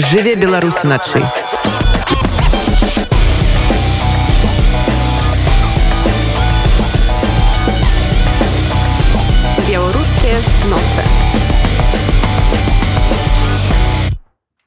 Жыве Беларусь уначы. Белорусские ноцы.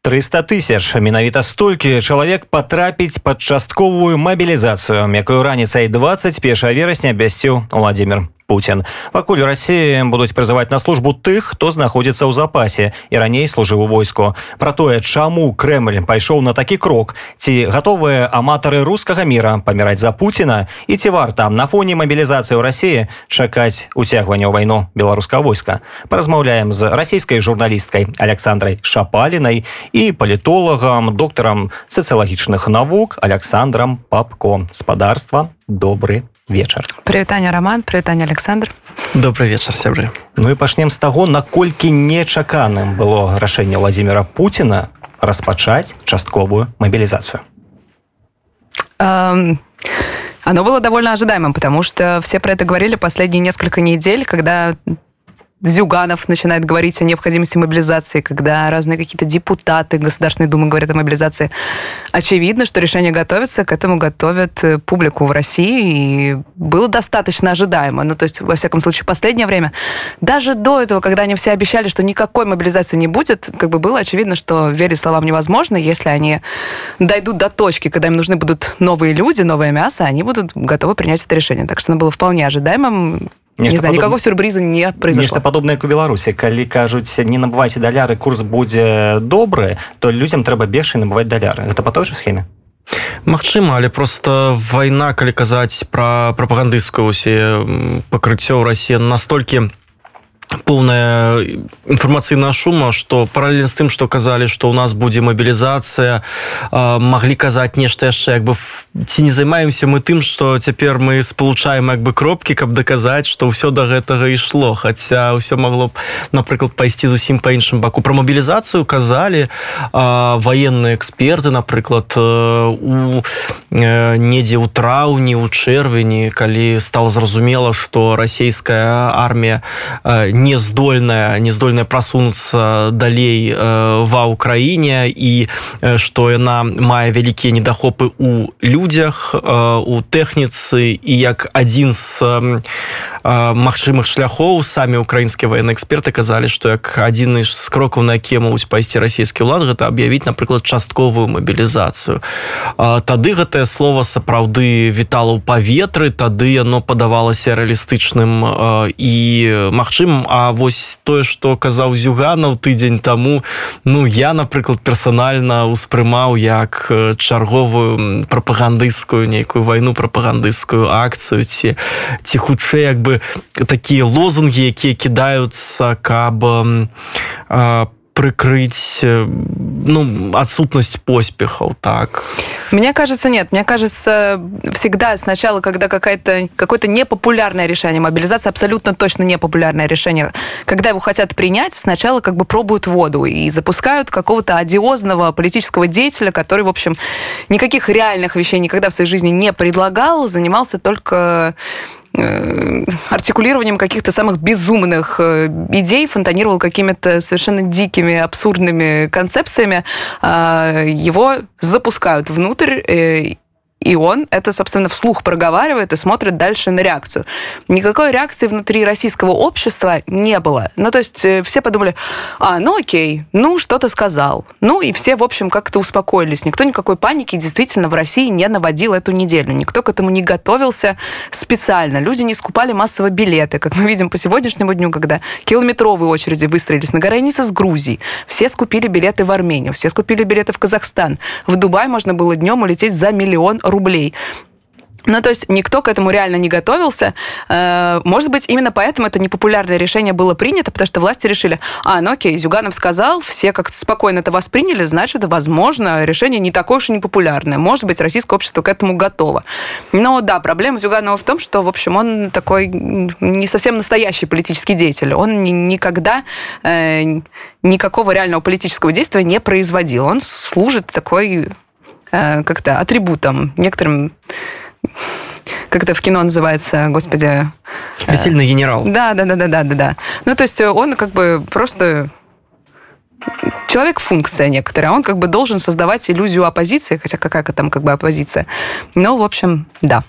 300 тысяч менавіта столькі чалавек патрапіць пад частковую мабілізацыю якую раніцай 21 верасня абясціў владимир Путін. Пакуль Росіі будуць прызываць на службу тых, хто знаходзіцца ў запасе і раней служыў у войску. Пра тое, чаму Крэмль пайшоў на такі крок, ці гатовыя аматары рускага міра паміраць за Пуціна і ці варта на фоне мабілізацыі ў рассіі чакаць уцягвання ў вайну беларускага войска. Паразмаўляем з расійскай журналісткай Александрай Шапалінай і палітолагам, доктарам сацыялагічных навук Александрам Папко спадарства добрый вечар. Прывітанне роман. Прывітанне александр. Добрый вечар сябры. Ну і пачнем з таго наколькі нечаканым было рашэнне владимира путина распачаць частковую мобилизацию um... Оно было довольно ожидаемым, потому что все про это говорили последние несколько недель, когда Зюганов начинает говорить о необходимости мобилизации, когда разные какие-то депутаты Государственной Думы говорят о мобилизации. Очевидно, что решение готовится, к этому готовят э, публику в России, и было достаточно ожидаемо. Ну, то есть, во всяком случае, последнее время, даже до этого, когда они все обещали, что никакой мобилизации не будет, как бы было очевидно, что верить словам невозможно, если они дойдут до точки, когда им нужны будут новые люди, новое мясо, они будут готовы принять это решение. Так что оно было вполне ожидаемым. Нешта не знаю, падоб... никакого сюрприза не произошло. Нешта падобнае у Беларусі калі кажуць не набывайце даляры курс будзе добры то людзям трэба бегчы набываць даляры это по той же схеме Магчыма але просто вайна калі казаць пра прапагандысцкую усе пакрыццё ў рассі настолькі полная інфармацыйная шума что параллельна з тым что казалі что у нас будзе мобілізацыя могли казаць нешта яшчэ як бы ці не займаемся мы тым что цяпер мы спалучаем як бы кропки каб даказаць что ўсё до гэтага ішло хотя ўсё могло б напрыклад пайсці зусім по іншым баку. Про мобілізацыю казалі военные эксперты напрыклад у недзе ў траўні у чэрвені калі стало зразумела что расійская армія не не здольная не здольная прасунуцца далей э, ва ўкраіне і э, што яна мае вялікія недахопы у людзях э, у тэхніцы і як адзін з магчымых шляхоў. Самі украінскія военные эксперты казалі што як адзін з крокаў на якія могуць пайсці расійскі ўлад гэта аб'явіць напрыклад частковую мабілізацыю. Тады гэтае слово сапраўды вітала ў паветры тады яно падавалася рэалістычным і магчымым. А вось тое что казаў зюганаў тыдзень таму ну я напрыклад персанальна успрымаў як чарговую прапагандысцкую нейкую вайну прапагандысцкую акцыю ці ці хутчэй як бы такія лозунгі якія кідаюцца каб по прикрыть э, ну, отсутность поспехов, так? Мне кажется, нет. Мне кажется, всегда сначала, когда какая-то, какое-то непопулярное решение, мобилизация абсолютно точно непопулярное решение, когда его хотят принять, сначала как бы пробуют воду и запускают какого-то одиозного политического деятеля, который, в общем, никаких реальных вещей никогда в своей жизни не предлагал, занимался только Э, артикулированием каких-то самых безумных э, идей, фонтанировал какими-то совершенно дикими, абсурдными концепциями, его запускают внутрь, э, и он это, собственно, вслух проговаривает и смотрит дальше на реакцию. Никакой реакции внутри российского общества не было. Ну, то есть э, все подумали, а, ну окей, ну что-то сказал. Ну и все, в общем, как-то успокоились. Никто никакой паники действительно в России не наводил эту неделю. Никто к этому не готовился специально. Люди не скупали массово билеты, как мы видим по сегодняшнему дню, когда километровые очереди выстроились на границе с Грузией. Все скупили билеты в Армению, все скупили билеты в Казахстан. В Дубай можно было днем улететь за миллион рублей. Ну, то есть никто к этому реально не готовился. Э, может быть, именно поэтому это непопулярное решение было принято, потому что власти решили, а, ну окей, Зюганов сказал, все как-то спокойно это восприняли, значит, возможно, решение не такое уж и непопулярное. Может быть, российское общество к этому готово. Но да, проблема Зюганова в том, что, в общем, он такой не совсем настоящий политический деятель. Он никогда э, никакого реального политического действия не производил. Он служит такой как-то атрибутом, некоторым как это в кино называется, господи... Э, Весельный генерал. Да, да, да, да, да, да, да. Ну, то есть он как бы просто человек-функция некоторая. Он как бы должен создавать иллюзию оппозиции, хотя какая там как бы оппозиция. Но, в общем, да.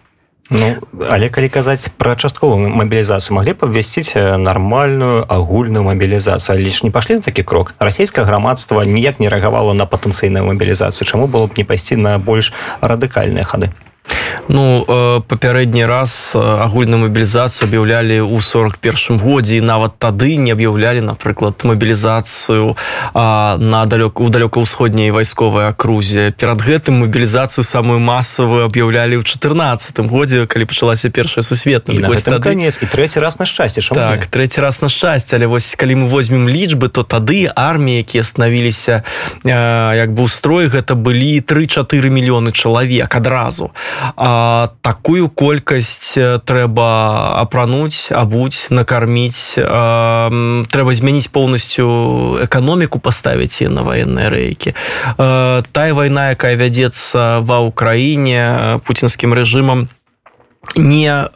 Ну, але калі казаць пра частковую мабілізацыю маглі б абвясціць нармальную агульную мабілізацыю. Але ж не пашлі на такі крок. Расійскае грамадства ніяк не рэагавала на патэнцыйную мабілізацыю. Чаму было б не пайсці на больш радыкальныя хады Ну э, папярэдні раз э, агульную мабілізацыю аб'яўлялі ў 41 годзе і нават тады не аб'яўлялі напрыклад мабілізацыю на далёк у далёка-ўсходняй вайсковай акрузе. Перад гэтым мабілізацыю самую масавую аб'яўлялі ў 14 годзе калі пачалася першая сусветная. Тады... конец і трэці раз на шчасце так трэці раз на шчасце. Але вось калі мы возьмем лічбы то тады арміі якія станавіліся як бы устрой гэта былі 3-4 мільёны чалавек адразу а, такую колькасць трэба апрануць абуць накарміць. Трэба змяніць поўнасцю эканоміку паставіць і на ваенныя рэйкі. Тая вайна якая вядзецца ва ўкраіне пуцінскім рэжымам не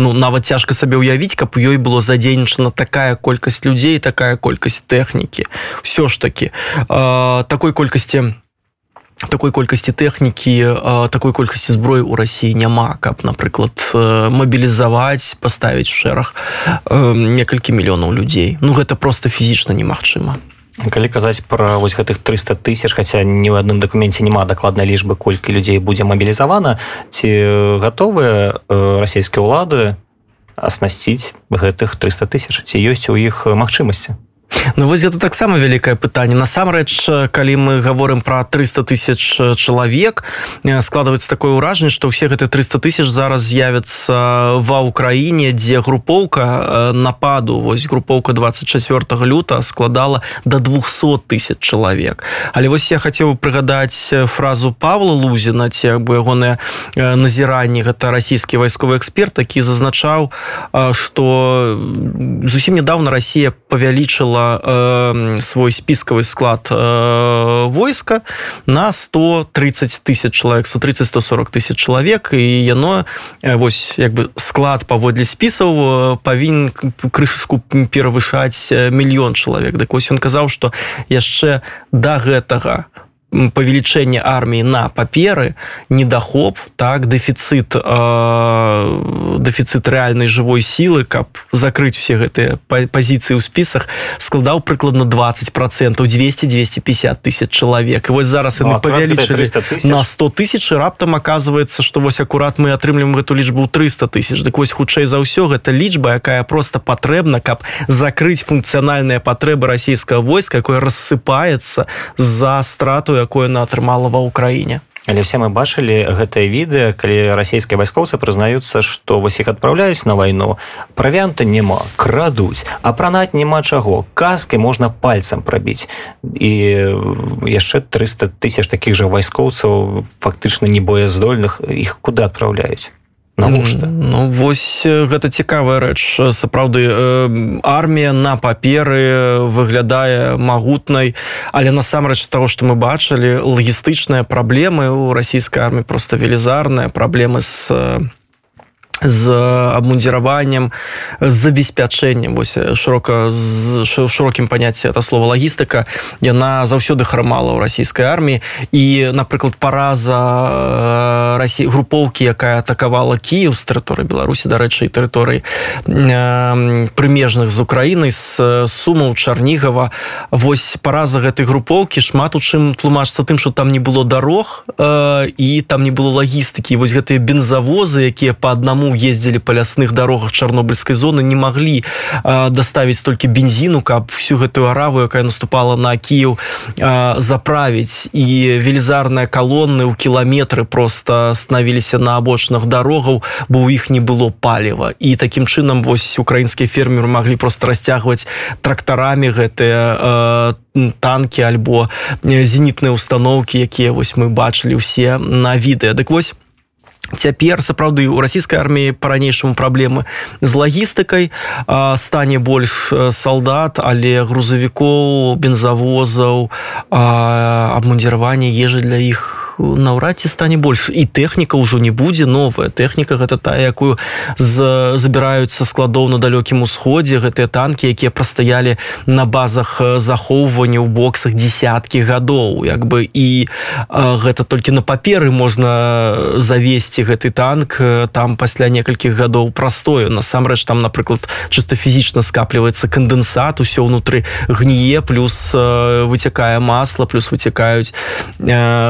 ну нават цяжка сабе ўявіць каб у ёй было задзейнічана такая колькасць людзей такая колькасць тэхнікі. Все ж таки такой колькасці у такой колькасці тэхнікі такой колькасці зброі ў рассіі няма каб напрыклад мабілізаваць паставіць шэраг некалькі мільёнаў людзей ну гэта просто фізічна немагчыма калі казаць пра вось гэтых 300 тысяч хаця ні ў адным дакуменце няма дакладнай лічбы колькі людзей будзе мабілізавана ці гатовыя расійскія ўлады аснасціць гэтых 300 тысяч? Ці ёсць у іх магчымасці Ну вось гэта таксама вялікае пытанне. Насамрэч калі мы говорим про 300 тысяч чалавек складывается такое ўражанне что все гэты 300 тысяч зараз з'явятся ва ўкраіне дзе групоўка нападу вось групоўка 24 люта складала до 200 тысяч чалавек. Але вось я хацеў прыгадаць фразу павла лузіна ці бы ягоныя назіранні гэта расійскі вайсковы эксперт які зазначаў что зусім недавно Россия павялічыла э, свой спискавый склад э, войска на 130 тысяч человек 130 140 тысяч человек. І яно э, вось як бы склад паводле спісаў э, павінен крышачку перавышаць э, мільён чалавек дык вось ён казаў что яшчэ до гэтага у павелічэнне арміі на паперы недахоп так дэфіцыт э, дэфіцыт рэальнай жывой сілы каб закрыць все гэтыя пазіцыі ў спісах складаў прыкладна 20 процентов 200 250 тысяч чалавек вось зараз яны ну, павялічылі на 100 тысяч раптам оказывается что вось акурат мы атрымліваем гэту лічбу 300 тысяч. Дык вось хутчэй за ўсё гэта лічба якая просто патрэбна каб закрыць функцыянальныя патрэбы расійскага войска якое рассыпаецца за страту якое она атрымала ва ўкраіне. Але все мы бачылі гэтае відэа калі расійскія вайскоўцы прызнаюцца што вось іх адпраўляюць на вайну правянта няма крадуць апранаць няма чаго. Казкай можна пальцам прабіць. І яшчэ 300 тысяч таких жа вайскоўцаў фактычна не боездольных іх куды адпраўляюць навошта? Ну вось гэта цікавая рэч. Сапраўды армія на паперы выглядае магутнай але насамрэч з таго што мы бачылі лагістычныя праблемы ў расійскай арміі просто велізарныя праблемы з з абмундзіраваннем з забеспячэннем вось шырока з шырокім паняцці это слова лагістыка яна заўсёды храмала ў расійскай арміі. І напрыклад параза рассі групоўкі якая атакавала Кіев з тэрыторыі беларусі дарэчы тэрыторый прымежных з украінай з сумаў чарнігава. Вось параза гэтай групоўкі шмат у чым тлумачцца тым что там не было дарог і там не было лагістыкі вось гэтыя бензавозы якія по аднаму ездили по лясных дорогах чарнобыльской зоны не могли доставить столькі бензину каб всю гэтую араву якая наступала на Киев заправить. И велізарные колонны у километры просто становіліся на абочных дорогаў бо у іх не было палева. И таким чынам вось украинские фермеры могли просто расцягваць трактарами гэтые танки альбо зенітныя установки якія вось мы бачылі все на відэа. Дык вось цяпер сапраўды у расійскай арміі па-ранейшаму праблемы з лагістыкай стане больш салдат але грузавікоў бензавозаў абмундзіравання ежы для іх наўрад ці стане больш. І тэхніка ўжо не будзе новая. Тэхніка гэта тая якую з забіраюцца складоў на далёкім усходзе. Гэтыя танки якія прастаялі на базах захоўвання ў боксах десяткі гадоў. Як бы і гэта толькі на паперы можна завесці гэты танк там пасля некалькіх гадоў прастою. Насамрэч там напрыклад чыста фізічна скапліваецца кандэнсат усё ўнутры гніе плюс выцякае масла плюс выцякаюць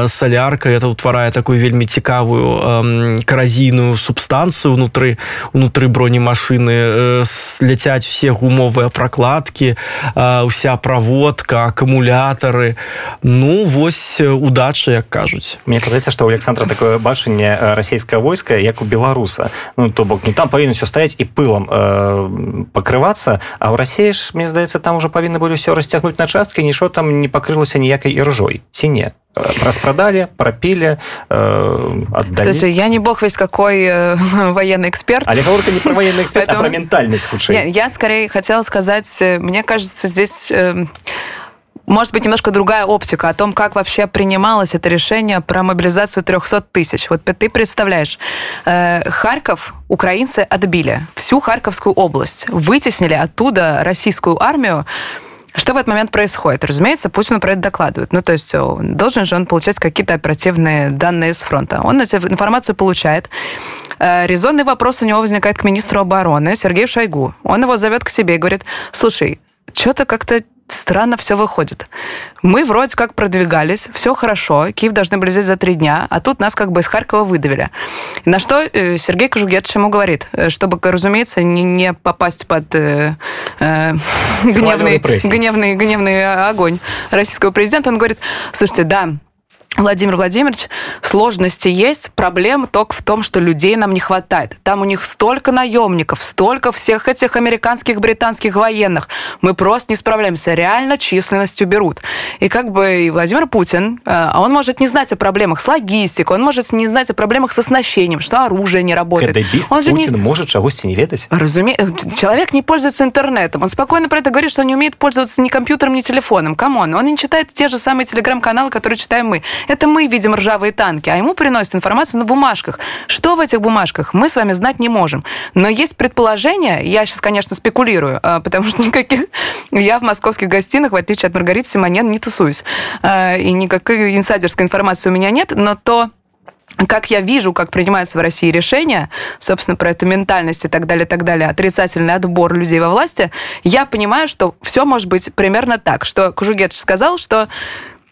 салярка это утварае такую вельмі цікавую каразійную субстанцыю унутры унутры бронемашыны ляцяць усе гумовыя прокладки уся праводка акумулятары ну вось удача як кажуць. Мне падаецца что у александра такое бачанне расійскае войска як у беларуса ну то бок ну там павінна все стаять і пылам э, пакрывацца а ў рассеі ж мне здаецца там уже павінны былі ўсё расцягнуць на часткі нічого там не пакрылася ніякай іржой ці не распродали, пропили, э, отдали. Слушай, я не бог весь какой э, военный эксперт. А говорю не про военный эксперт, Поэтому... а про ментальность худшей. Я, я скорее хотела сказать, э, мне кажется, здесь... Э, может быть, немножко другая оптика о том, как вообще принималось это решение про мобилизацию 300 тысяч. Вот ты представляешь, э, Харьков украинцы отбили, всю Харьковскую область, вытеснили оттуда российскую армию, что в этот момент происходит? Разумеется, Путину про это докладывают. Ну, то есть должен же он получать какие-то оперативные данные с фронта. Он эту информацию получает. Э, резонный вопрос у него возникает к министру обороны Сергею Шойгу. Он его зовет к себе и говорит, слушай, что-то как-то странно все выходит. Мы вроде как продвигались, все хорошо, Киев должны были взять за три дня, а тут нас как бы из Харькова выдавили. На что э, Сергей Кожугетович ему говорит, э, чтобы, разумеется, не, не попасть под э, э, гневный, гневный, гневный огонь российского президента, он говорит, слушайте, да, Владимир Владимирович, сложности есть, проблема только в том, что людей нам не хватает. Там у них столько наемников, столько всех этих американских, британских военных. Мы просто не справляемся. Реально численностью берут. И как бы и Владимир Путин, а он может не знать о проблемах с логистикой, он может не знать о проблемах с оснащением, что оружие не работает. Кадебист он же Путин не... может чего-то не ведать. Разумеется. Человек не пользуется интернетом. Он спокойно про это говорит, что он не умеет пользоваться ни компьютером, ни телефоном. Камон, он не читает те же самые телеграм-каналы, которые читаем мы. Это мы видим ржавые танки, а ему приносят информацию на бумажках. Что в этих бумажках, мы с вами знать не можем. Но есть предположение, я сейчас, конечно, спекулирую, а, потому что никаких... Я в московских гостинах, в отличие от Маргариты Симоньян, не тусуюсь. А, и никакой инсайдерской информации у меня нет, но то, как я вижу, как принимаются в России решения, собственно, про эту ментальность и так далее, так далее, отрицательный отбор людей во власти, я понимаю, что все может быть примерно так, что Кужугетович сказал, что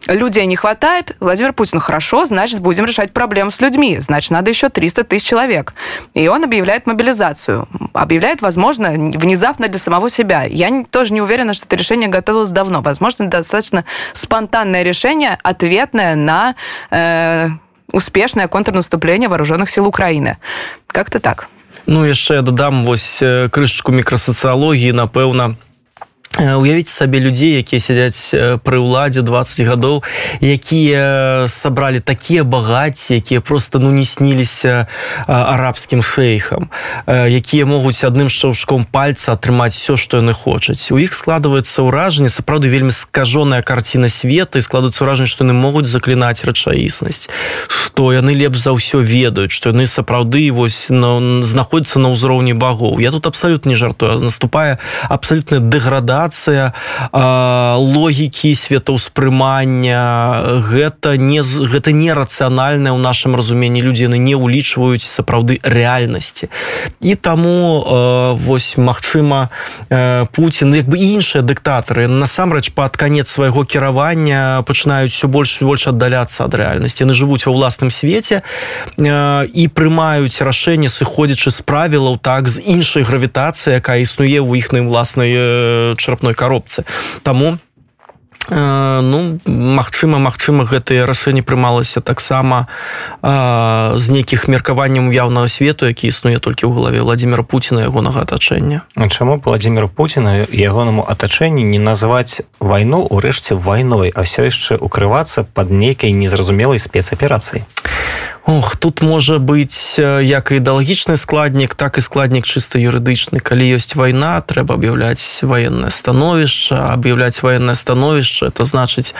людей не хватает. Владимир Путин, хорошо, значит, будем решать проблему с людьми. Значит, надо еще 300 тысяч человек. И он объявляет мобилизацию. Объявляет, возможно, внезапно для самого себя. Я тоже не уверена, что это решение готовилось давно. Возможно, достаточно спонтанное решение, ответное на э, успешное контрнаступление вооруженных сил Украины. Как-то так. Ну, яшчэ я дадам вось крышачку мікрасацыялогіі, напэўна, уявіць сабе людзей якія сядзяць пры ўладзе 20 гадоў якія сабралі такія багацці якія просто ну не сніліся арабскім шэйхам якія могуць адным шчаўчком пальца атрымаць все што яны хочуць. У іх складваецца ўражанне сапраўды вельмі скажоная карціна света і складваецца ўражанне што яны могуць заклінаць рэчаіснасць што яны лепш за ўсё ведаюць што яны сапраўды вось на, знаходзяцца на ўзроўні багоў. Я тут абсалютна не жартую наступае абсалютная дэградацыя інтэграцыя логікі светаўспрымання гэта не гэта нерацыянальнае ў нашым разуменні. Людзі яны не ўлічваюць сапраўды рэальнасці. І таму вось магчыма Путін як бы іншыя дыктатары насамрэч пад канец свайго кіравання пачынаюць все больш больш аддаляцца ад рэальнасці. Яны жывуць ва ўласным свеце і прымаюць рашэнне сыходзячы з правілаў так з іншай гравітацыі якая існуе ў іхнай уласнай чарапной коробцы. Таму э, ну магчыма магчыма гэтае рашэнне прымалася таксама з нейкіх меркаванняў яўнага свету які існуе толькі ў галаве владимира путина ягонага атачэння. Чаму владимир путина ягонаму атачэнні не назваць вайну урэшце вайной а все яшчэ укрывацца под нейкай незразумелай спецаперацыі Ох тут можа быць як ідэалагічны складнік так і складнік чыста юрыдычны калі ёсць вайна трэба аб'яўляць ваеннае становішча аб'яўляць ваеннае становішча это значыць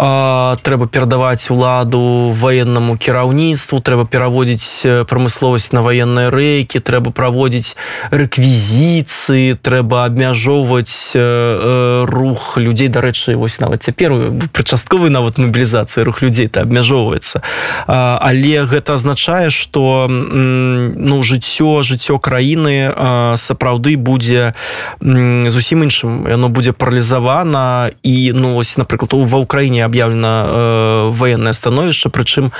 а, трэба перадаваць уладу военнаму кіраўніцтву трэба пераводзіць прамысловасць на ваенныя рэйкі трэба праводзіць рэквізіцыі трэба абмяжоўваць рух людзей дарэчы вось нават цяпер прычастковы нават мобілізацыі рух людзей то абмяжоўваецца але гэта азначае что ну жыццё жыццё краіны сапраўды будзе зусім іншым. Яно будзе паралізавана і ну ось напрыклад ва ўкраіне аб'яўлена военное становішча прычым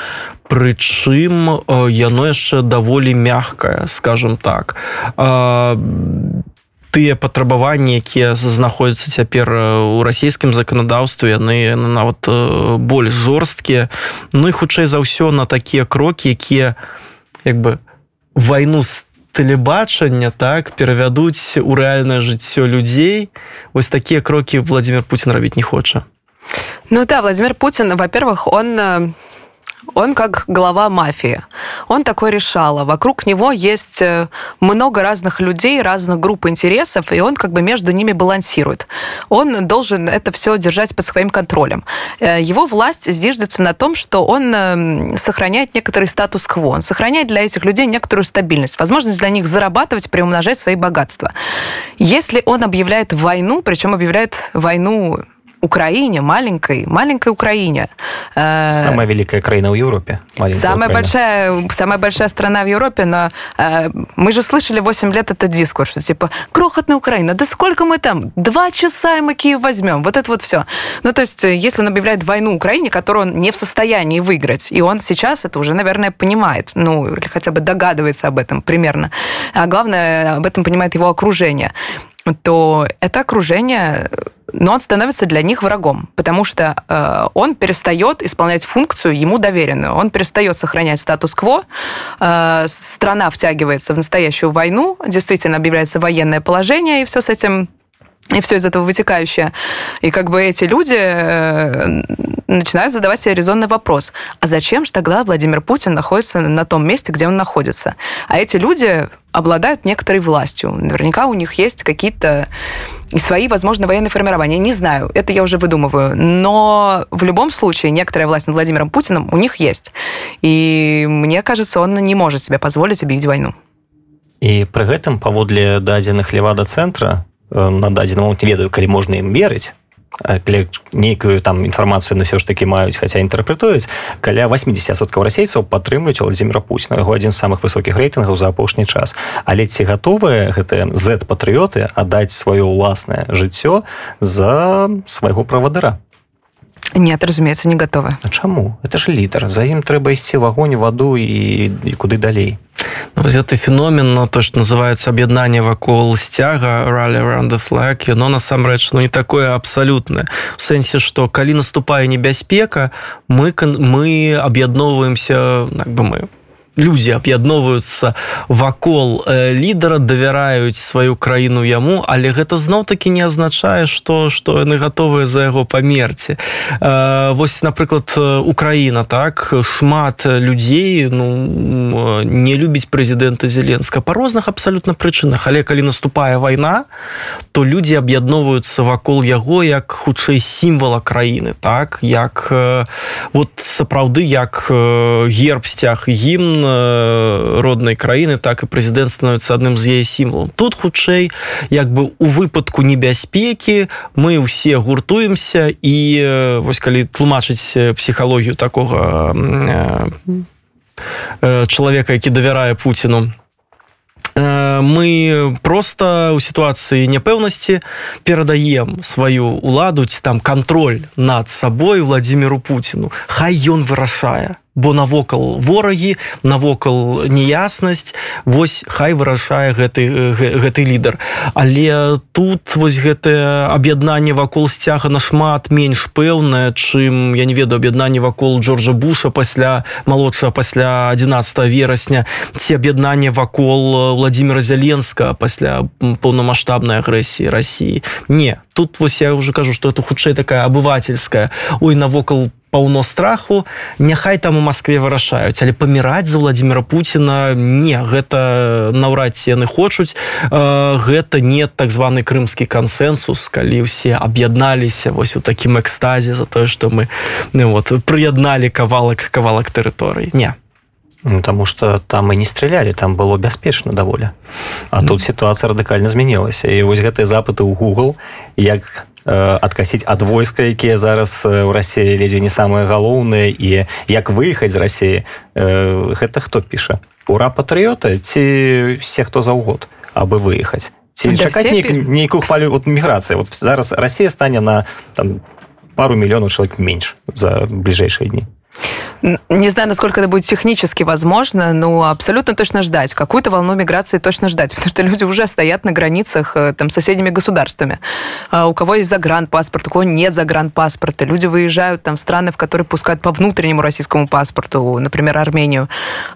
прычым яно яшчэ даволі мягкае скажем так тыя патрабаванні якія знаходзяцца цяпер у расійскім заканадаўстве яны нават больш жорсткія. Ну і хутчэй за ўсё на такія крокі якія як бы вайну з тэлебачання так перавядуць у рэальнае жыццё людзей. Вось такія крокі владимир Путін рабіць не хоча. Ну да владимир Путин во-первых он Он как глава мафии. Он такой решала. Вокруг него есть э, много разных людей, разных групп интересов, и он как бы между ними балансирует. Он должен это все держать под своим контролем. Э, его власть зиждется на том, что он эм, сохраняет некоторый статус-кво. Он сохраняет для этих людей некоторую стабильность, возможность для них зарабатывать, приумножать свои богатства. Если он объявляет войну, причем объявляет войну Украине, маленькой, маленькой Украине. Э, самая великая краина в Европе. Самая большая, самая большая страна в Европе, но э, мы же слышали 8 лет этот дискурс, что типа, крохотная Украина, да сколько мы там? Два часа и мы Киев возьмем. Вот это вот все. Ну, то есть, если он объявляет войну Украине, которую он не в состоянии выиграть, и он сейчас это уже, наверное, понимает, ну, или хотя бы догадывается об этом примерно, а главное, об этом понимает его окружение, то это окружение но он становится для них врагом, потому что э, он перестает исполнять функцию ему доверенную, он перестает сохранять статус-кво, э, страна втягивается в настоящую войну, действительно объявляется военное положение, и все с этим и все из этого вытекающее. И как бы эти люди э, начинают задавать себе резонный вопрос, а зачем же тогда Владимир Путин находится на том месте, где он находится? А эти люди обладают некоторой властью. Наверняка у них есть какие-то и свои, возможно, военные формирования. Не знаю, это я уже выдумываю. Но в любом случае некоторая власть над Владимиром Путиным у них есть. И мне кажется, он не может себе позволить объявить войну. І пры гэтым паводле дадзеных левада цэнтра на дадзены момант ведаю калі можна ім верыць нейкую там інфармацыю на ўсё ж таки маюць хаця інтэрпрэтуюць каля 80соткаў расейцаў падтрымліваюць владимира путина. Яго адзін з самых высокіх рэйтынгаў за апошні час. Але ці гатовыя гэтыя z патрыоты аддаць сваё ўласнае жыццё за свайго правадыра? Нет разумеется не готовы. А чаму? Это ж лідар за ім трэба ісці в агонь ваду і, і куды далей ну, гэты феномен но то что называется аб'яднанне вакол сцяга ралли around the flag но насамрэч ну не такое абсалютнае. В сэнсе что калі наступае небяспека мы мы аб'ядноўваемся так бы мы людзі аб'ядноўваюцца вакол э, лідара давяраюць сваю краіну яму але гэта зноў-таки не азначае что что яны готовыя за яго памерці. Э, восьось напрыклад Украіна так? Шмат людзей ну не любіць прэзідэнта зеленска по розных абсалютна прычынах. Але калі наступае вайна то людзі аб'ядноўваюцца вакол яго як хутчэй сімвала краіны так? Як э, вот сапраўды як герб сцяг гімн роднай краіны так і прэзідэнт становіцца адным з яе сімвалом тут хутчэй як бы у выпадку небяспекі мы ўсе гуртуемся і вось калі тлумачыць псіхалогію такога чалавека які давярае пуціну мы просто ў сітуацыі няпэўнасці перадаем сваю уладу ці там кантроль над сабой владимиру путину хай ён вырашае бо навокал ворагі навокал неяснасць вось хай вырашае гэты гэты лідар. Але тут вось гэтае аб'яднанне вакол сцяга нашмат менш пэўнае чым я не ведаю аб'яднанне вакол джорджа буша пасля малодшага пасля 11 верасня ці аб'яднанне вакол владимира зяленска пасля поўнамасштабнай агрэсіі россии не тут вось я уже кажу что это хутчэй такая абывательская ой навокал паўно страху няхай там у Маскве вырашаюць. Але паміраць за владимира Путина не гэта наўрад ці яны хочуць. Гэта не так званы крымскі кансенсус калі ўсе аб'ядналіся вось у такім экстазе за тое что мы ну, вот прыядналі кавалак кавалак тэрыторый не. Ну, потому что там и не стреляли там было бяспечна даволі. А mm. тут ситуация радыкальна змянілася. І вось гэтыя запыты ў Google як э, адкасіць ад войска якія зараз у Росіі ледзьве не самыя галоўныя. І як выехаць з Росіі э, гэта хто піша? Ура патрыота ці все хто заўгод абы выехаць ці чакаць нейкую хвалю от міграцыі? Вот зараз Росія стане на там пару мільёнаў чалавек менш за бліжэйшыя дні Не знаю, насколько это будет технически возможно, но абсолютно точно ждать. Какую-то волну миграции точно ждать, потому что люди уже стоят на границах э, там, с соседними государствами. А у кого есть загранпаспорт, у кого нет загранпаспорта. Люди выезжают там, в страны, в которые пускают по внутреннему российскому паспорту, например, Армению.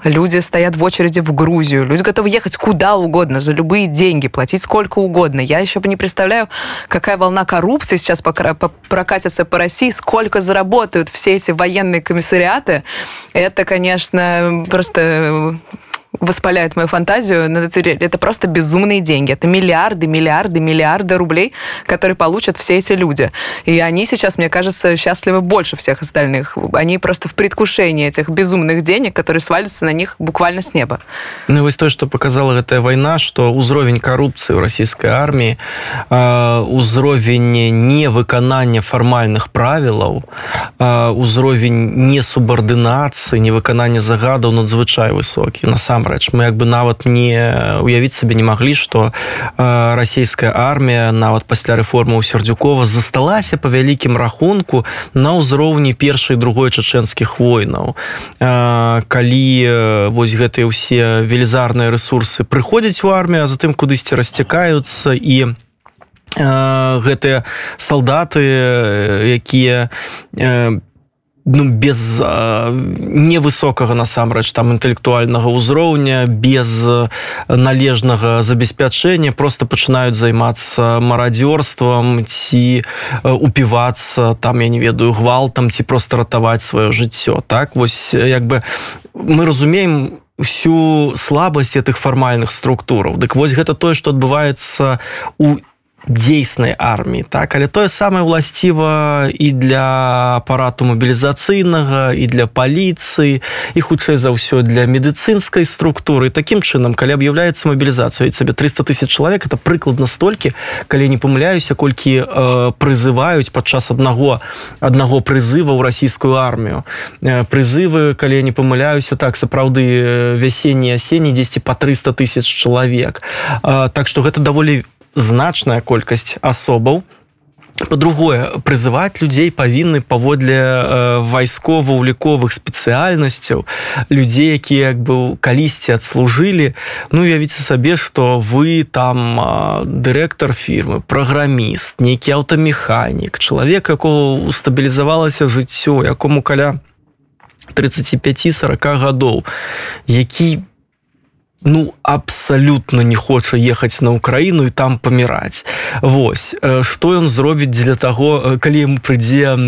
Люди стоят в очереди в Грузию. Люди готовы ехать куда угодно, за любые деньги, платить сколько угодно. Я еще не представляю, какая волна коррупции сейчас прокатится по России, сколько заработают все эти военные комиссариаты, это, конечно, просто воспаляет мою фантазию. Но это, это просто безумные деньги. Это миллиарды, миллиарды, миллиарды рублей, которые получат все эти люди. И они сейчас, мне кажется, счастливы больше всех остальных. Они просто в предвкушении этих безумных денег, которые свалятся на них буквально с неба. Ну, вось то, что показала эта война, что узровень коррупции в российской армии, узровень невыканания формальных правил, узровень несубординации, невыканания загадов надзвычай высокий. На самом насамрэч мы як бы нават не уявіць сабе не маглі что э, расійская армія нават пасля рэформы ў сердюкова засталася по вялікім рахунку на ўзроўні першай другой чачэнскіх войнаў э, калі э, вось гэтыя ўсе велізарныя ресурсы прыходзяць у армію затым кудысьці расцякаюцца і гэтыя салдаты якія по ну, без невысокага насамрэч там інтэлектуальнага ўзроўня без належнага забеспячэння просто пачынаюць займацца марадзёрствам ці упівацца там я не ведаю гвалтам ці просто ратаваць сваё жыццё так? Вось як бы мы разумеем всю слабасць этих фармальных структураў. Дык вось гэта тое што адбываецца у дзейснай арміі так? Але тое самае ўласціва і для апарату мабілізацыйнага і для паліцыі і хутчэй за ўсё для медыцынскай структуры. Такім чынам калі аб'яўляецца мабілізацыю сабе 300 тысяч чалавек это прыкладна столькі калі не памыляюся колькі э, прызываюць падчас аднаго аднаго прызыва ў расійскую армію. Э, прызывы калі не памыляюся так сапраўды вясенні асені дзесьці по 300 тысяч чалавек. Э, так что гэта даволі значная колькасць асобаў. По-другое прызываць людзей павінны паводле э, вайскова-уліковых спецыяльнасцяў людзей якія як бы калісьці адслужылі. Ну явіце сабе что вы там э, дырэктар фірмы праграміст нейкі аўтамеханік чалавек якого устабілізавалася жыццё якому каля 35-40 гадоў які по ну абсалютна не хоча ехаць на ўкраіну і там паміраць. Вось что ён зробіць для таго калі ему прыйдзе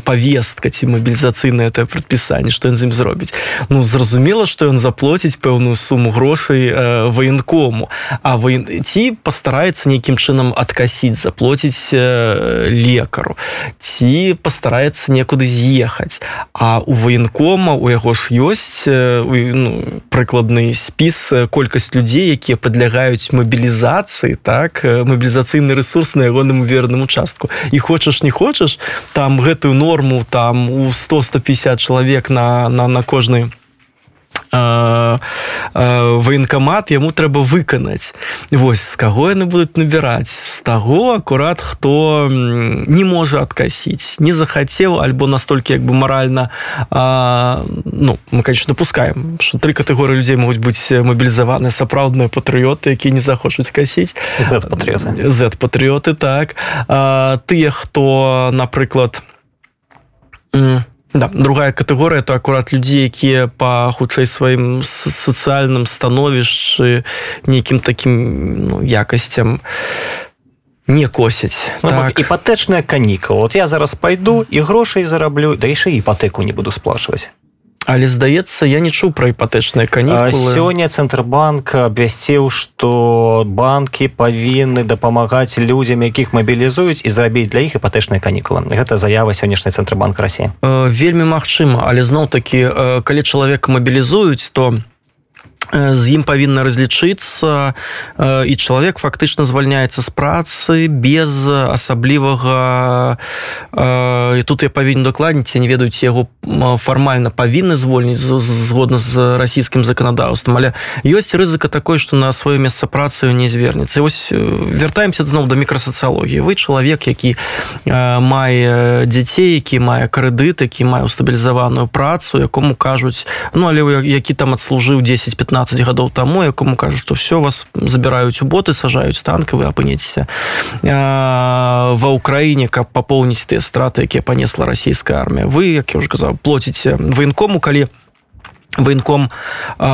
повестка ці мабілізацыйна это прадпісанне что ён з ім зробіць? Ну зразумела что ён заплоціць пэўную суму грошай военкому а вы ці пастараецца нейкім чынам адкасіць заплоціць лекару ці пастараецца некуды з'ехаць. А у военкома у яго ж ёсць ну, прыкладны спіс вынес колькасць людзей якія падлягаюць мабілізацыі так мабілізацыйны ресурс на ягоным верным участку. І хочаш не хочаш там гэтую норму там у 100 150 чалавек на на на кожны военкамат яму трэба выканаць. Вось з каго яны будуць набіраць? З таго акурат хто не можа адкасіць не захацеў альбо настолькі як бы маральна а, ну мы конечно допускаем что тры катэгорыі людзей могуць быць мабілізаваны сапраўдныя патрыоты якія не захочуць касіць. Патрыоты z патрыоты так. А, тыя хто напрыклад у Да, другая катэгорыя то акурат людзей якія па хутчэй сваім сацыяльным становішчы нейкім такім ну, якасцям не косяць. Ну, так. іпатэчная канікула. Вот я зараз пайду і грошай зараблю да яшчэ іпатэку не буду сплачваць але здаецца я не чуў пра іпатэчныя канікулы. Сёння цэнтрбанк абвясціў што банкі павінны дапамагаць людзям якіх мабілізуюць і зрабіць для іх іпатэчныя канікулы. Гэта заява сённяшняй цэнтрбанк рассі Э, вельмі магчыма але зноў такі э, калі чалавека мабілізуюць то э, з ім павінна разлічыцца э, і чалавек фактычна звальняецца з працы без асаблівага э, і тут я павінен дакладніць я не ведаюць яго фармальна павінны звольніць згодна з расійскім заканадаўствам але ёсць рызыка такой што на сваё месца працы не звернецца э, вяртаемся зноў да мікрасацыялогіі вы чалавек які э, мае дзяцей які мае крэдыт які мае стабілізаваную працу якому кажуць ну але вы які там адслужыў 10-15 гадоў таму якому кажуць што все вас забіраюць у боты сажаюць танка вы апынецеся ва ўкраіне каб папоўніць тыя страты якія панесла расійская армія вы як я уже казаў плоціце военкому калі военком э,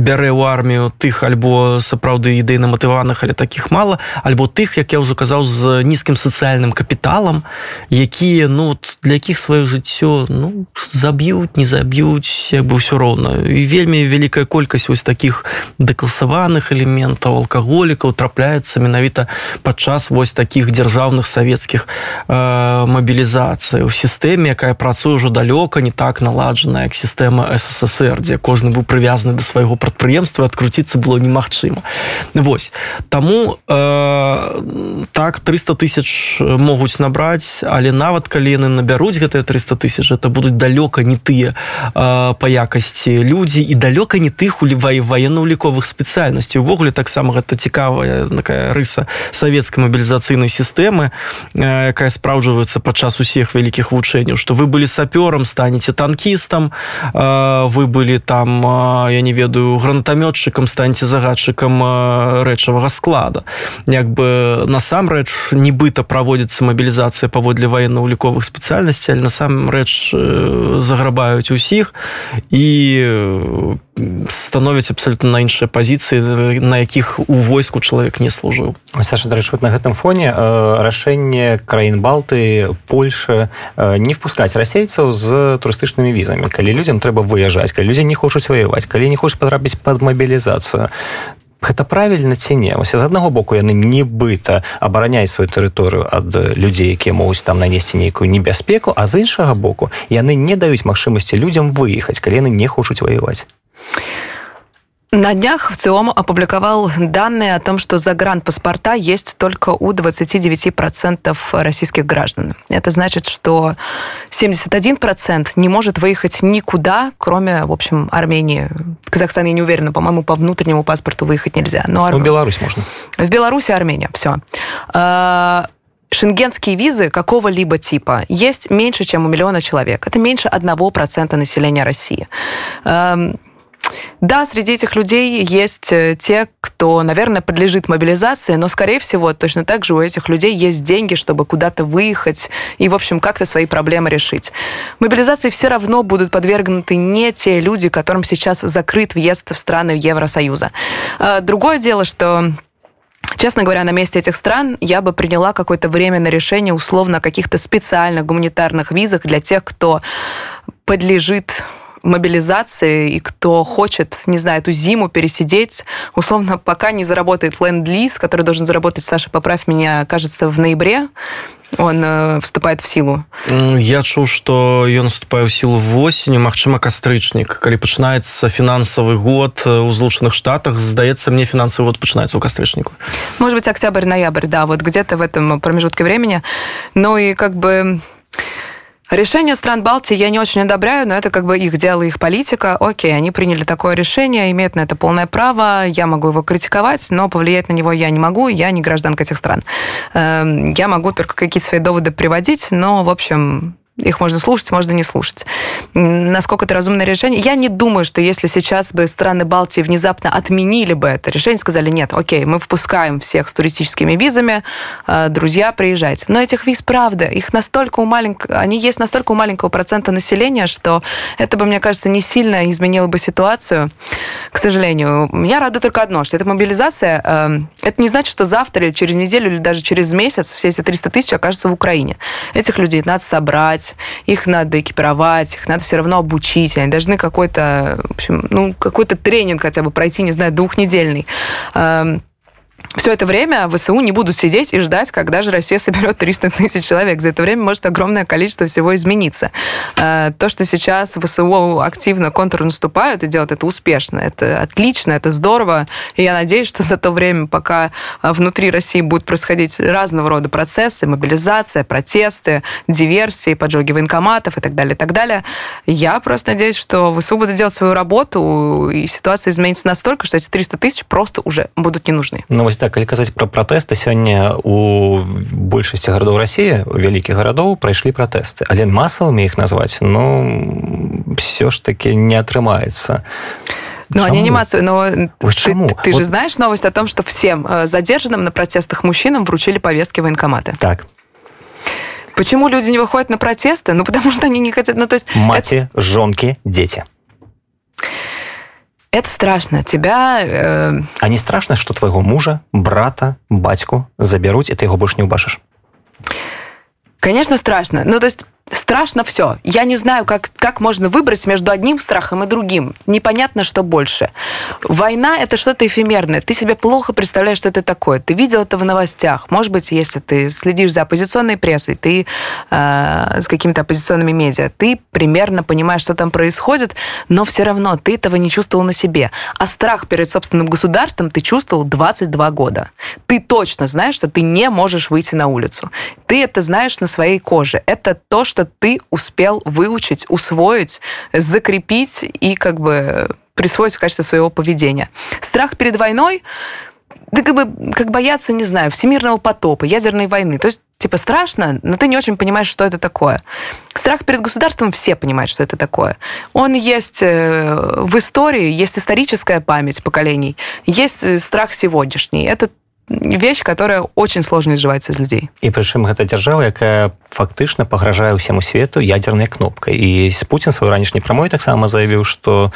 бярэ ў армію тых альбо сапраўды ідэйна матываных але таких мало альбо тых як я ўжо казаў з нізкім сацыяльным капіталам якія ну для якіх сваё жыццё ну заб'юць не заб'юць як бы ўсё роўна. І вельмі вялікая колькасць вось таких дэкласаваных элементаў алкаголікаў трапляюцца менавіта падчас вось таких дзяржаўных савецкіх э, мабілізацый. У сістэме якая працуе ўжо далёка не так наладжана як сістэма ссср дзе кожны быў прывязаны да свайго прадпрыемства адкруціцца было немагчыма. Вось. Таму э, так 300 тысяч могуць набраць але нават калі яны набяруць гэтыя 300 тысяч это будуць далёка не тыя э, па якасці людзі і далёка не тых улівае военно-уліковых спецыяльнасцей. Увогуле таксама гэта цікавая такая рыса савецкай мабілізацыйнай сістэмы э, якая спраўджваецца падчас усіх вялікіх вучэнняў што вы былі сапёрам станеце танкістам вы былі там я не ведаю гранатамётчыкам станьце загадчыкам рэчавага склада. Як бы насамрэч нібыта праводзіцца мабілізацыя паводле военно-уліковых спецыяльнасцей але насамрэч э, заграбаюць усіх і э, становяць абсолютно на іншыя пазіцыі на якіх у войску чалавек не служыў. Саша дарэч вот на гэтым фоне э, рашэнне краін балты Польша не впускаць расейцаў з турыстычнымі візамі. Калі людзям трэба выязджаць калі людзі не хочуць ваяваць калі не хочуць потрапіць под мабілізацыю Гэта правільна ці не вось з аднаго боку яны нібыта абараняюць сваю тэрыторыю ад людзей якія могуць там нанесці нейкую небяспеку а з іншага боку яны не даюць магчымасці людзям выехаць калі яны не хочуць ваяваць На днях ВЦИОМ опубликовал данные о том, что загранпаспорта есть только у 29% российских граждан. Это значит, что 71% не может выехать никуда, кроме, в общем, Армении. В Казахстан, я не уверена, по-моему, по внутреннему паспорту выехать нельзя. Но Ар... в Беларусь можно. В Беларуси Армения, все. Шенгенские визы какого-либо типа есть меньше, чем у миллиона человек. Это меньше 1% населения России. Да, среди этих людей есть те, кто, наверное, подлежит мобилизации, но, скорее всего, точно так же у этих людей есть деньги, чтобы куда-то выехать и, в общем, как-то свои проблемы решить. Мобилизации все равно будут подвергнуты не те люди, которым сейчас закрыт въезд в страны Евросоюза. Другое дело, что Честно говоря, на месте этих стран я бы приняла какое-то временное решение условно о каких-то специальных гуманитарных визах для тех, кто подлежит мобилизации и кто хочет, не знаю, эту зиму пересидеть, условно, пока не заработает ленд-лиз, который должен заработать, Саша, поправь меня, кажется, в ноябре, он э, вступает в силу я чуў что ён уступае ў сілу восенню Мачыма кастрычнік калі пачынаецца фінансавы год у злучаных штатах здаецца мне фінансавы год пачынаецца ў кастрычніку может быть октябрь ноябрь да вот где-то в этом промежутке времени ну и как бы Решение стран Балтии я не очень одобряю, но это как бы их дело, их политика. Окей, они приняли такое решение, имеют на это полное право, я могу его критиковать, но повлиять на него я не могу, я не гражданка этих стран. Я могу только какие-то свои доводы приводить, но, в общем, их можно слушать, можно не слушать. Насколько это разумное решение? Я не думаю, что если сейчас бы страны Балтии внезапно отменили бы это решение, сказали, нет, окей, мы впускаем всех с туристическими визами, э, друзья, приезжайте. Но этих виз, правда, их настолько у маленького, они есть настолько у маленького процента населения, что это бы, мне кажется, не сильно изменило бы ситуацию, к сожалению. Меня радует только одно, что эта мобилизация, э, это не значит, что завтра или через неделю или даже через месяц все эти 300 тысяч окажутся в Украине. Этих людей надо собрать, их надо экипировать, их надо все равно обучить, они должны какой-то, в общем, ну, какой-то тренинг хотя бы пройти, не знаю, двухнедельный. Все это время ВСУ не будут сидеть и ждать, когда же Россия соберет 300 тысяч человек. За это время может огромное количество всего измениться. Э, то, что сейчас ВСУ активно контрнаступают и делают это успешно, это отлично, это здорово. И я надеюсь, что за то время, пока э, внутри России будут происходить разного рода процессы, мобилизация, протесты, диверсии, поджоги военкоматов и так далее, и так далее, я просто надеюсь, что ВСУ будут делать свою работу, и ситуация изменится настолько, что эти 300 тысяч просто уже будут не нужны. Ну, вось так калі казаць пра пратэсты сёння у большасці гарадоў рассіі вялікіх гарадоў прайшлі пратэсты але масавымі іх назваць ну все ж таки не атрымаецца Ну, они не массовые, но вот ты, ты, ты вот... же знаешь новость о том, что всем э, задержанным на протестах мужчинам вручили повестки военкоматы. Так. Почему люди не выходят на протесты? Ну, потому что они не хотят... Ну, то есть Мати, это... жонки, дети. Это страшно. Тебя... Э... А не страшно, что твоего мужа, брата, батьку заберут, и ты его больше не убашишь? Конечно, страшно. Ну, то есть страшно все. Я не знаю, как, как можно выбрать между одним страхом и другим. Непонятно, что больше. Война – это что-то эфемерное. Ты себе плохо представляешь, что это такое. Ты видел это в новостях. Может быть, если ты следишь за оппозиционной прессой, ты э, с какими-то оппозиционными медиа, ты примерно понимаешь, что там происходит, но все равно ты этого не чувствовал на себе. А страх перед собственным государством ты чувствовал 22 года. Ты точно знаешь, что ты не можешь выйти на улицу. Ты это знаешь на своей коже. Это то, что что ты успел выучить, усвоить, закрепить и как бы присвоить в качестве своего поведения. Страх перед войной да как бы как бояться, не знаю, всемирного потопа, ядерной войны. То есть, типа, страшно, но ты не очень понимаешь, что это такое. Страх перед государством все понимают, что это такое. Он есть э, в истории, есть историческая память поколений, есть э, страх сегодняшний. Это вещь, которая очень сложно изживаецца з людзей і прычым гэта дзяржава якая фактычна пагражае ўсяму свету ядерной кнопкай і Путін свой ранішні прамой таксама заявіў что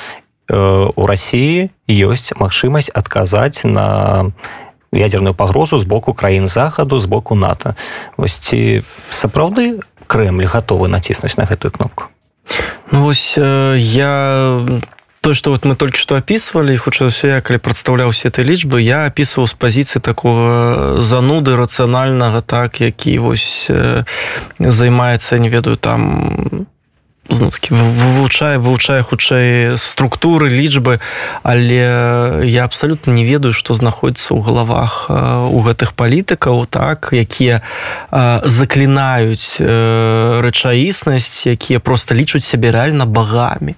э, у Росіі ёсць магчымасць адказаць на ядерную пагрозу з боку краін захаду з боку нато. Вось ці сапраўды Крemль гатовы націснуць на гэтую кнопку? Ну, вось э, я то что вот мы только что описывали хутчэй все я калі прадстаўляў все этой лічбы я опісваў з пазіцыі такого зануды рацыянальнага так які вось э, займаецца не ведаю там таки вывучае вывучае хутчэй структуры лічбы але я абсалютна не ведаю што знаходіцца ў галавах у гэтых палітыкаў так якія заклінаюць рэчаіснасць якія просто лічуць сябе рэальна багамі.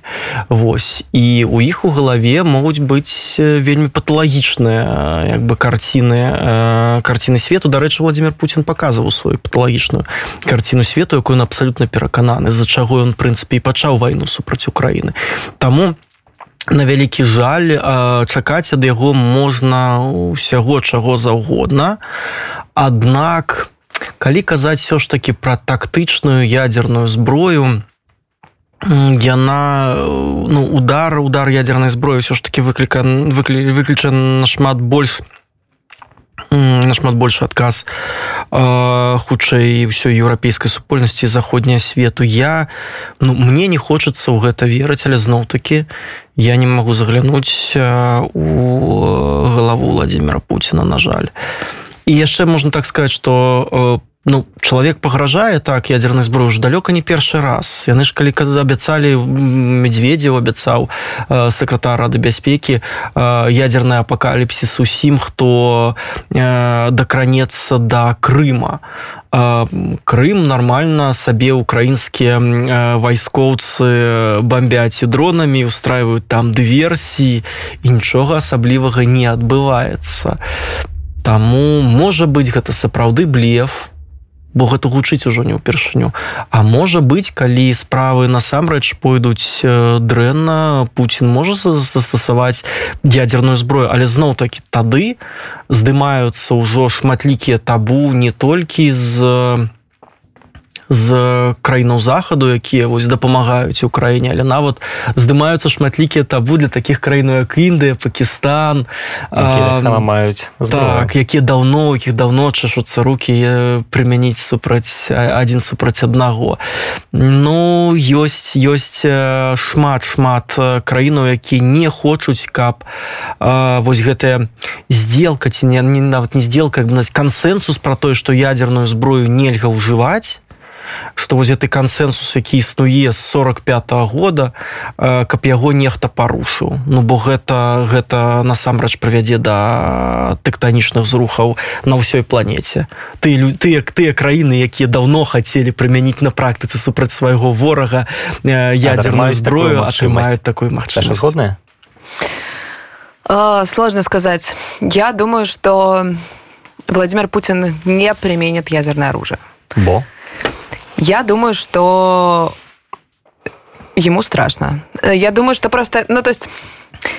Вось. І у іх у галаве могуць быць вельмі паталагічныя як бы карціны карціны свету. Дарэчы владимир Путін показываў сваю паталагічную карціну свету якую он абсалютна перакананы з-за чаго ён прынцып прынцыпе і пачаў вайну супраць Украіны. Таму на вялікі жаль чакаць ад яго можна ўсяго чаго заўгодна. Аднак калі казаць все ж таки пра тактычную ядерную зброю яна ну удар удар ядернай зброі все ж таки выкліка выключан шмат больш нашмат больше адказ хутчэй ўсёй еўрапейскай супольнасці заходняя свету. Я ну мне не хочацца ў гэта верыць але зноў-таки я не магу заглянуць у галаву владимира путина на жаль. І яшчэ можна так сказать что по ну чалавек пагражае так ядернай зброю ж далёка не першы раз. Яны ж калі каза абяцалі медведзеў абяцаў э, сакратар рады бяспекі э, ядерная апакаліпсіс усім хто э, дакранецца да Крыма. Крым нармальна сабе украінскія вайскоўцы бомбяць і дронамі устраиваюць там дыверсіі і нічога асаблівага не адбываецца Таму можа быць гэта сапраўды блеф бо гэта гучыць ужо не ўпершыню А можа быць калі справы насамрэч пойдуць дрэнна Путін можа застасаваць ядерную зброю але зноў таки тады здымаюцца ўжо шматлікія табу не толькі з з краінаў захаду якія вось дапамагаюць у краіне але нават здымаюцца шматлікія табу для таких краінаў як Індыя Пакістан маюць так якія даўно якіх даўно чашуцца руки прымяніць супраць адзін супраць аднаго. Ну ёсць ёсць шмат шмат краінаў які не хочуць каб а, вось гэтая сделка ці не, не нават не сделка кансенсус про тое што ядерную зброю нельга ўжываць што вось гэты кансенсус які існуе з 45 -го года каб яго нехта парушыў. Ну бо гэта гэта насамрэч прывядзе да тэктанічных зрухаў на ўсёй планеце. Ты ты як тыя краіны якія даўно хацелі прымяніць на практыцы супраць свайго ворага ядерную зброю атрымаюць такой магчымасць. Годная сложно сказать я думаю что владимир путин не применит ядерное оружие. Бо Я думаю, что ему страшно. Э, я думаю, что просто... Ну, то есть...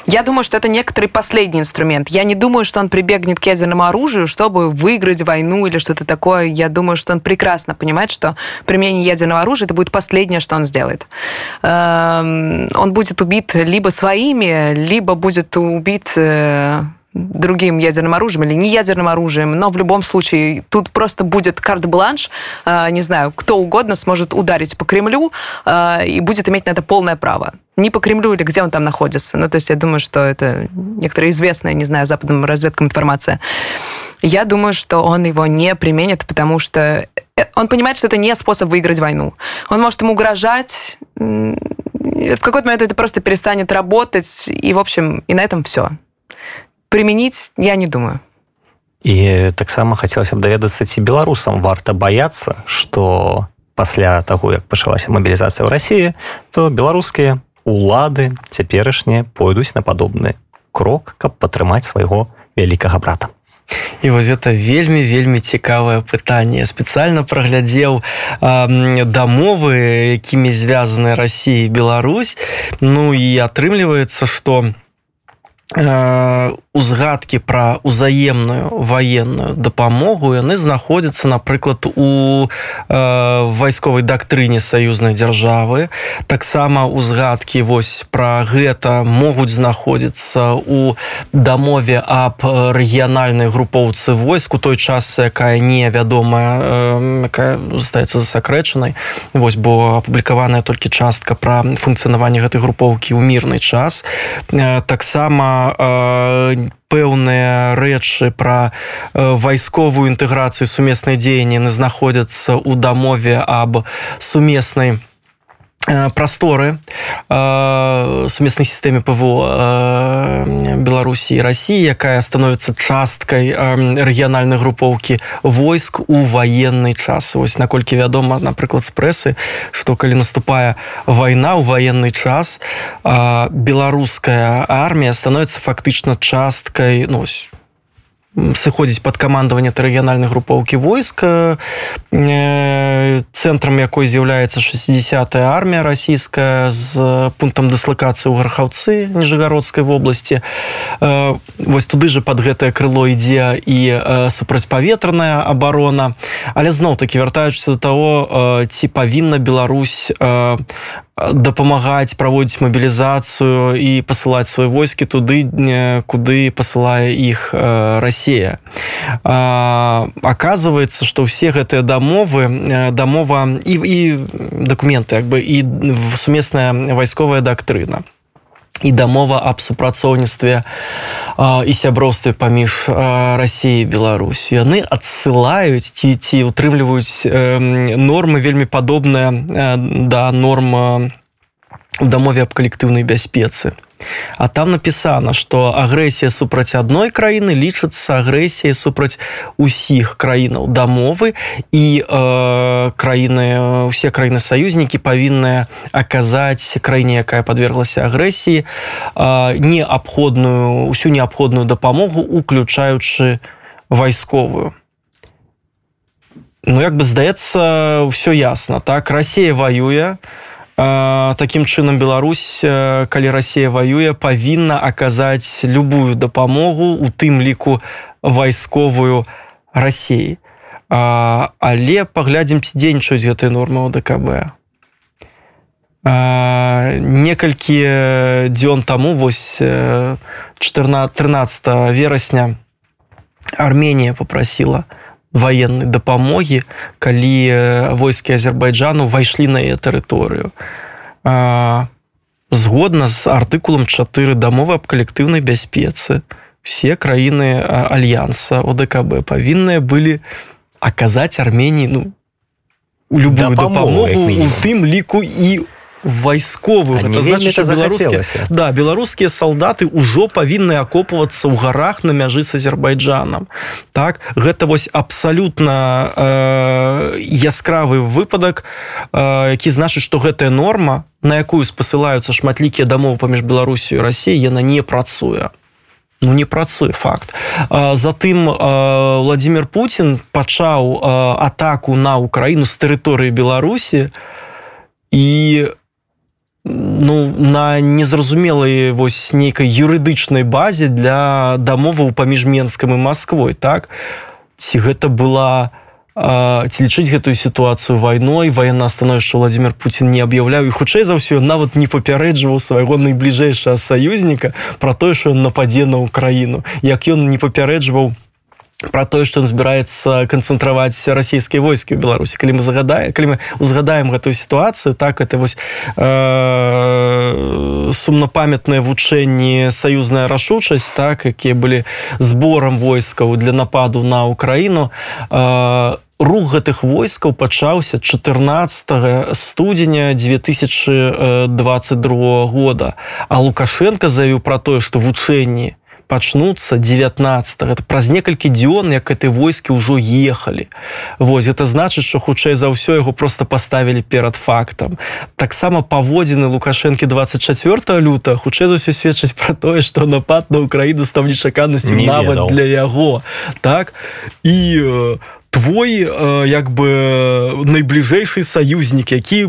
Я думаю, что это некоторый последний инструмент. Я не думаю, что он прибегнет к ядерному оружию, чтобы выиграть войну или что-то такое. Я думаю, что он прекрасно понимает, что применение ядерного оружия это будет последнее, что он сделает. Эм, он будет убит либо своими, либо будет убит э, другим ядерным оружием или не ядерным оружием, но в любом случае тут просто будет карт-бланш, э, не знаю, кто угодно сможет ударить по Кремлю э, и будет иметь на это полное право. Не по Кремлю или где он там находится. Ну, то есть я думаю, что это некоторая известная, не знаю, западным разведкам информация. Я думаю, что он его не применит, потому что он понимает, что это не способ выиграть войну. Он может ему угрожать, в какой-то момент это просто перестанет работать, и, в общем, и на этом все прымяніць я не думаю. І таксама хацелася б даведацца ці беларусам варта баяцца что пасля таго як пачалася мабілізацыя ў рассіі то беларускія улады цяперашнія пойдуць на падобны крок каб падтрымаць свайго вялікага брата. І вось это вельмі вельмі цікавае пытанне. Спецыяльна праглядзеў дамовы якімі звязаны Росіі Беларусь. Ну і атрымліваецца што узгадкі пра ўзаемную ваенную дапамогу яны знаходзяцца напрыклад у э, вайсковай дактрыне саюзнай дзяржавы. Таксама узгадкі вось пра гэта могуць знаходзіцца у дамове аб рэгіянальнай групоўцы войску той час якая невядомая якая застаецца засакрэчанай. Вось бо апублікаваная толькі частка пра функцыянаванне гэтай групоўкі ў мірны час. Таксама у пэўныя рэчы пра вайсковую інтэграцыю сумеснай дзеянні знаходзяцца ў дамове аб сумеснай прасторы сумеснай сістэме ПВО Беларусі і Росіі, якая становіцца часткай рэгіянальнай групоўкі войск у ваенны час. Вось наколькі вядома, напрыклад з прэсы, што калі наступае вайна ў ваенны час, беларуская армія становіцца фактычна часткай ну, сыходзіць под камандаванне рэгіянальнай групоўкі войска э, цэнтрам якой з'яўляецца 60 армія расійская з пунктам дыслакацыі ў гархаўцы ніжагародскай вобласці. Э, вось туды же под гэтае крыло ідзе і э, супрацьпаветраная абарона. Але зноў таки вяртаючыся до того ці павінна Беларусь дапамагаць праводзіць мабілізацыю і пасылаць свае войскі туды куды пасылае іх Росія оказывается что все гэтыя дамовы дамова і і документы як бы і сумесная вайсковая дактрына і дамова аб супрацоўніцтве і сяброўстве паміж рассіяй Беларусь яны адсылаюць ці ці утрымліваюць нормы вельмі падобныя да норма у дамове аб калектыўнай бяспецы А там напісана, што агрэсія супраць адной краіны лічыцца агрэсіяй супраць усіх краінаў дамовы і э, краіны усе краіны саюзнікі павінныя аказаць краіне, якая подверглася агрэсіі э, неабходную усю неабходную дапамогу, уключаючы вайсковую. ну як бы здаецца все ясно так Россия воюе таким чынам Беларусь калі Россия воюе павінна аказаць любую дапамогу у тым ліку вайсковую России але паглядзім ці дзейнічаюць гэтай нормы ОДКБ некалькі дзён таму вось 14 13 верасня Арменія попрасіла военной дапамогі калі войскі азербайджану ўвайшлі на яе тэрыторыю згодна з артыкулам 4 дамовы аб калектыўнай бяспецы все краіны альянса ОДКБ павінныя былі аказаць армении ну любую дапамогу у тым ліку і у вайсковых. Это значит беларускія да. Беларускія солдаты ўжо павінны акопвацца ў гарах на мяжы с азербайджанам так гэта вось абсалютна э, яскравы выпадак э, які значыць что гэтая норма на якую спасылаюцца шматлікія дамовы паміж беларусію Росіі яна не працуе. Ну, не працуе факт. Затым владимир Путін пачаў атаку на украіну з тэрыторыі беларусі і ну на незразумелай вось нейкай юрыдычнай базе для дамоваў паміж менскам і москвой так? Ці гэта была ці лічыць гэтую сітуацыю вайной? Военно становішча владимир Путін не аб'яўляю хутчэй за ўсё нават не папярэджваў свайго найбліжэйшага саюзніка про тое що ён нападзе на ўкраіну як ён не папярэджваў про тое что он збіраецца канцэнтраваць расійскія войскі ў беларусі. Калі мы загадае калі мы узгадаем гэтую сітуацыю так это вось э, сумнапамятныя вучэнні саюзная рашучасць так якія былі зборам войскаў для нападу на украіну. Э, рух гэтых войскаў пачаўся 14 студзеня 2022 года. А лукашенко заявіў про тое что вучэнні пачнуцца 19 это праз некалькі дзён як этой войскі ўжо ехалі. Вось это значыць что хутчэй за ўсё яго просто поставілі перад фактам. Таксама паводзіны лукашэнкі 24 люта хутчэй за ўсё сведчыць про тое что напад на украіну стаў нечаканасцю нават ведал. для яго. Так? І твой як бы найбліжэйшы саюзнік які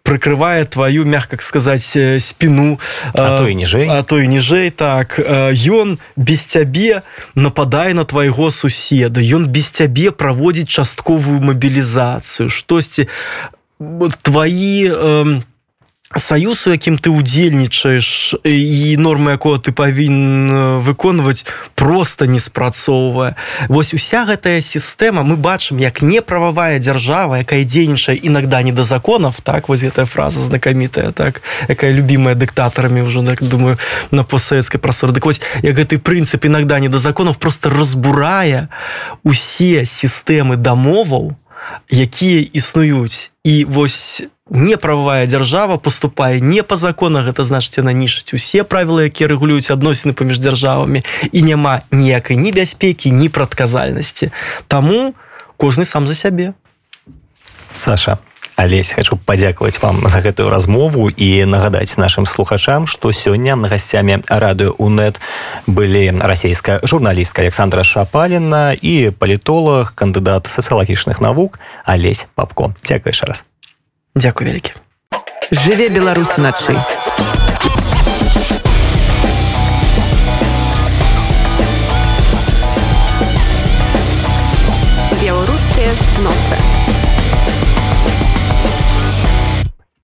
прыкрывае твою мягко сказаць спину а то і ніжэй. а то і ніжэй так. Ён без цябе нападае на твайго суседа. Ён без цябе праводзіць частковую мабілізацыю. Штосьці твои там саюз у якім ты удзельнічаеш і нормы якого ты павінен выконваць просто не спрацоўвае. Вось уся гэтая сістэма мы бачым як неправавая дзяржава якая дзейнічае іногда не да законов так вось гэтая фраза знакамітая так якая любимая дыктатарамі ўжо так думаю на постсавецкай прасторы. Дык вось як гэты прынцып іногда не да законов просто разбурае усе сістэмы дамоваў якія існуюць. І вось неправавая дзяржава поступае не по законах гэта значыць яна нішыць усе правілы якія рэгулююць адносіны паміж дзяржавамі і няма ніякай небяспекі ні прадказальнасці Таму кожны сам за сябе. Саша Алесь хочу падзякаваць вам за гэтую размову і нагадаць нашим слухачам што сёння на гасцямі радыё унет былі расійская журналістка Александра шапаліна і палітолог кандыдат сацыялагічных навук Алесь папко дзякуеш раз Дзякуй вялікі. Жыве Беларусь начай.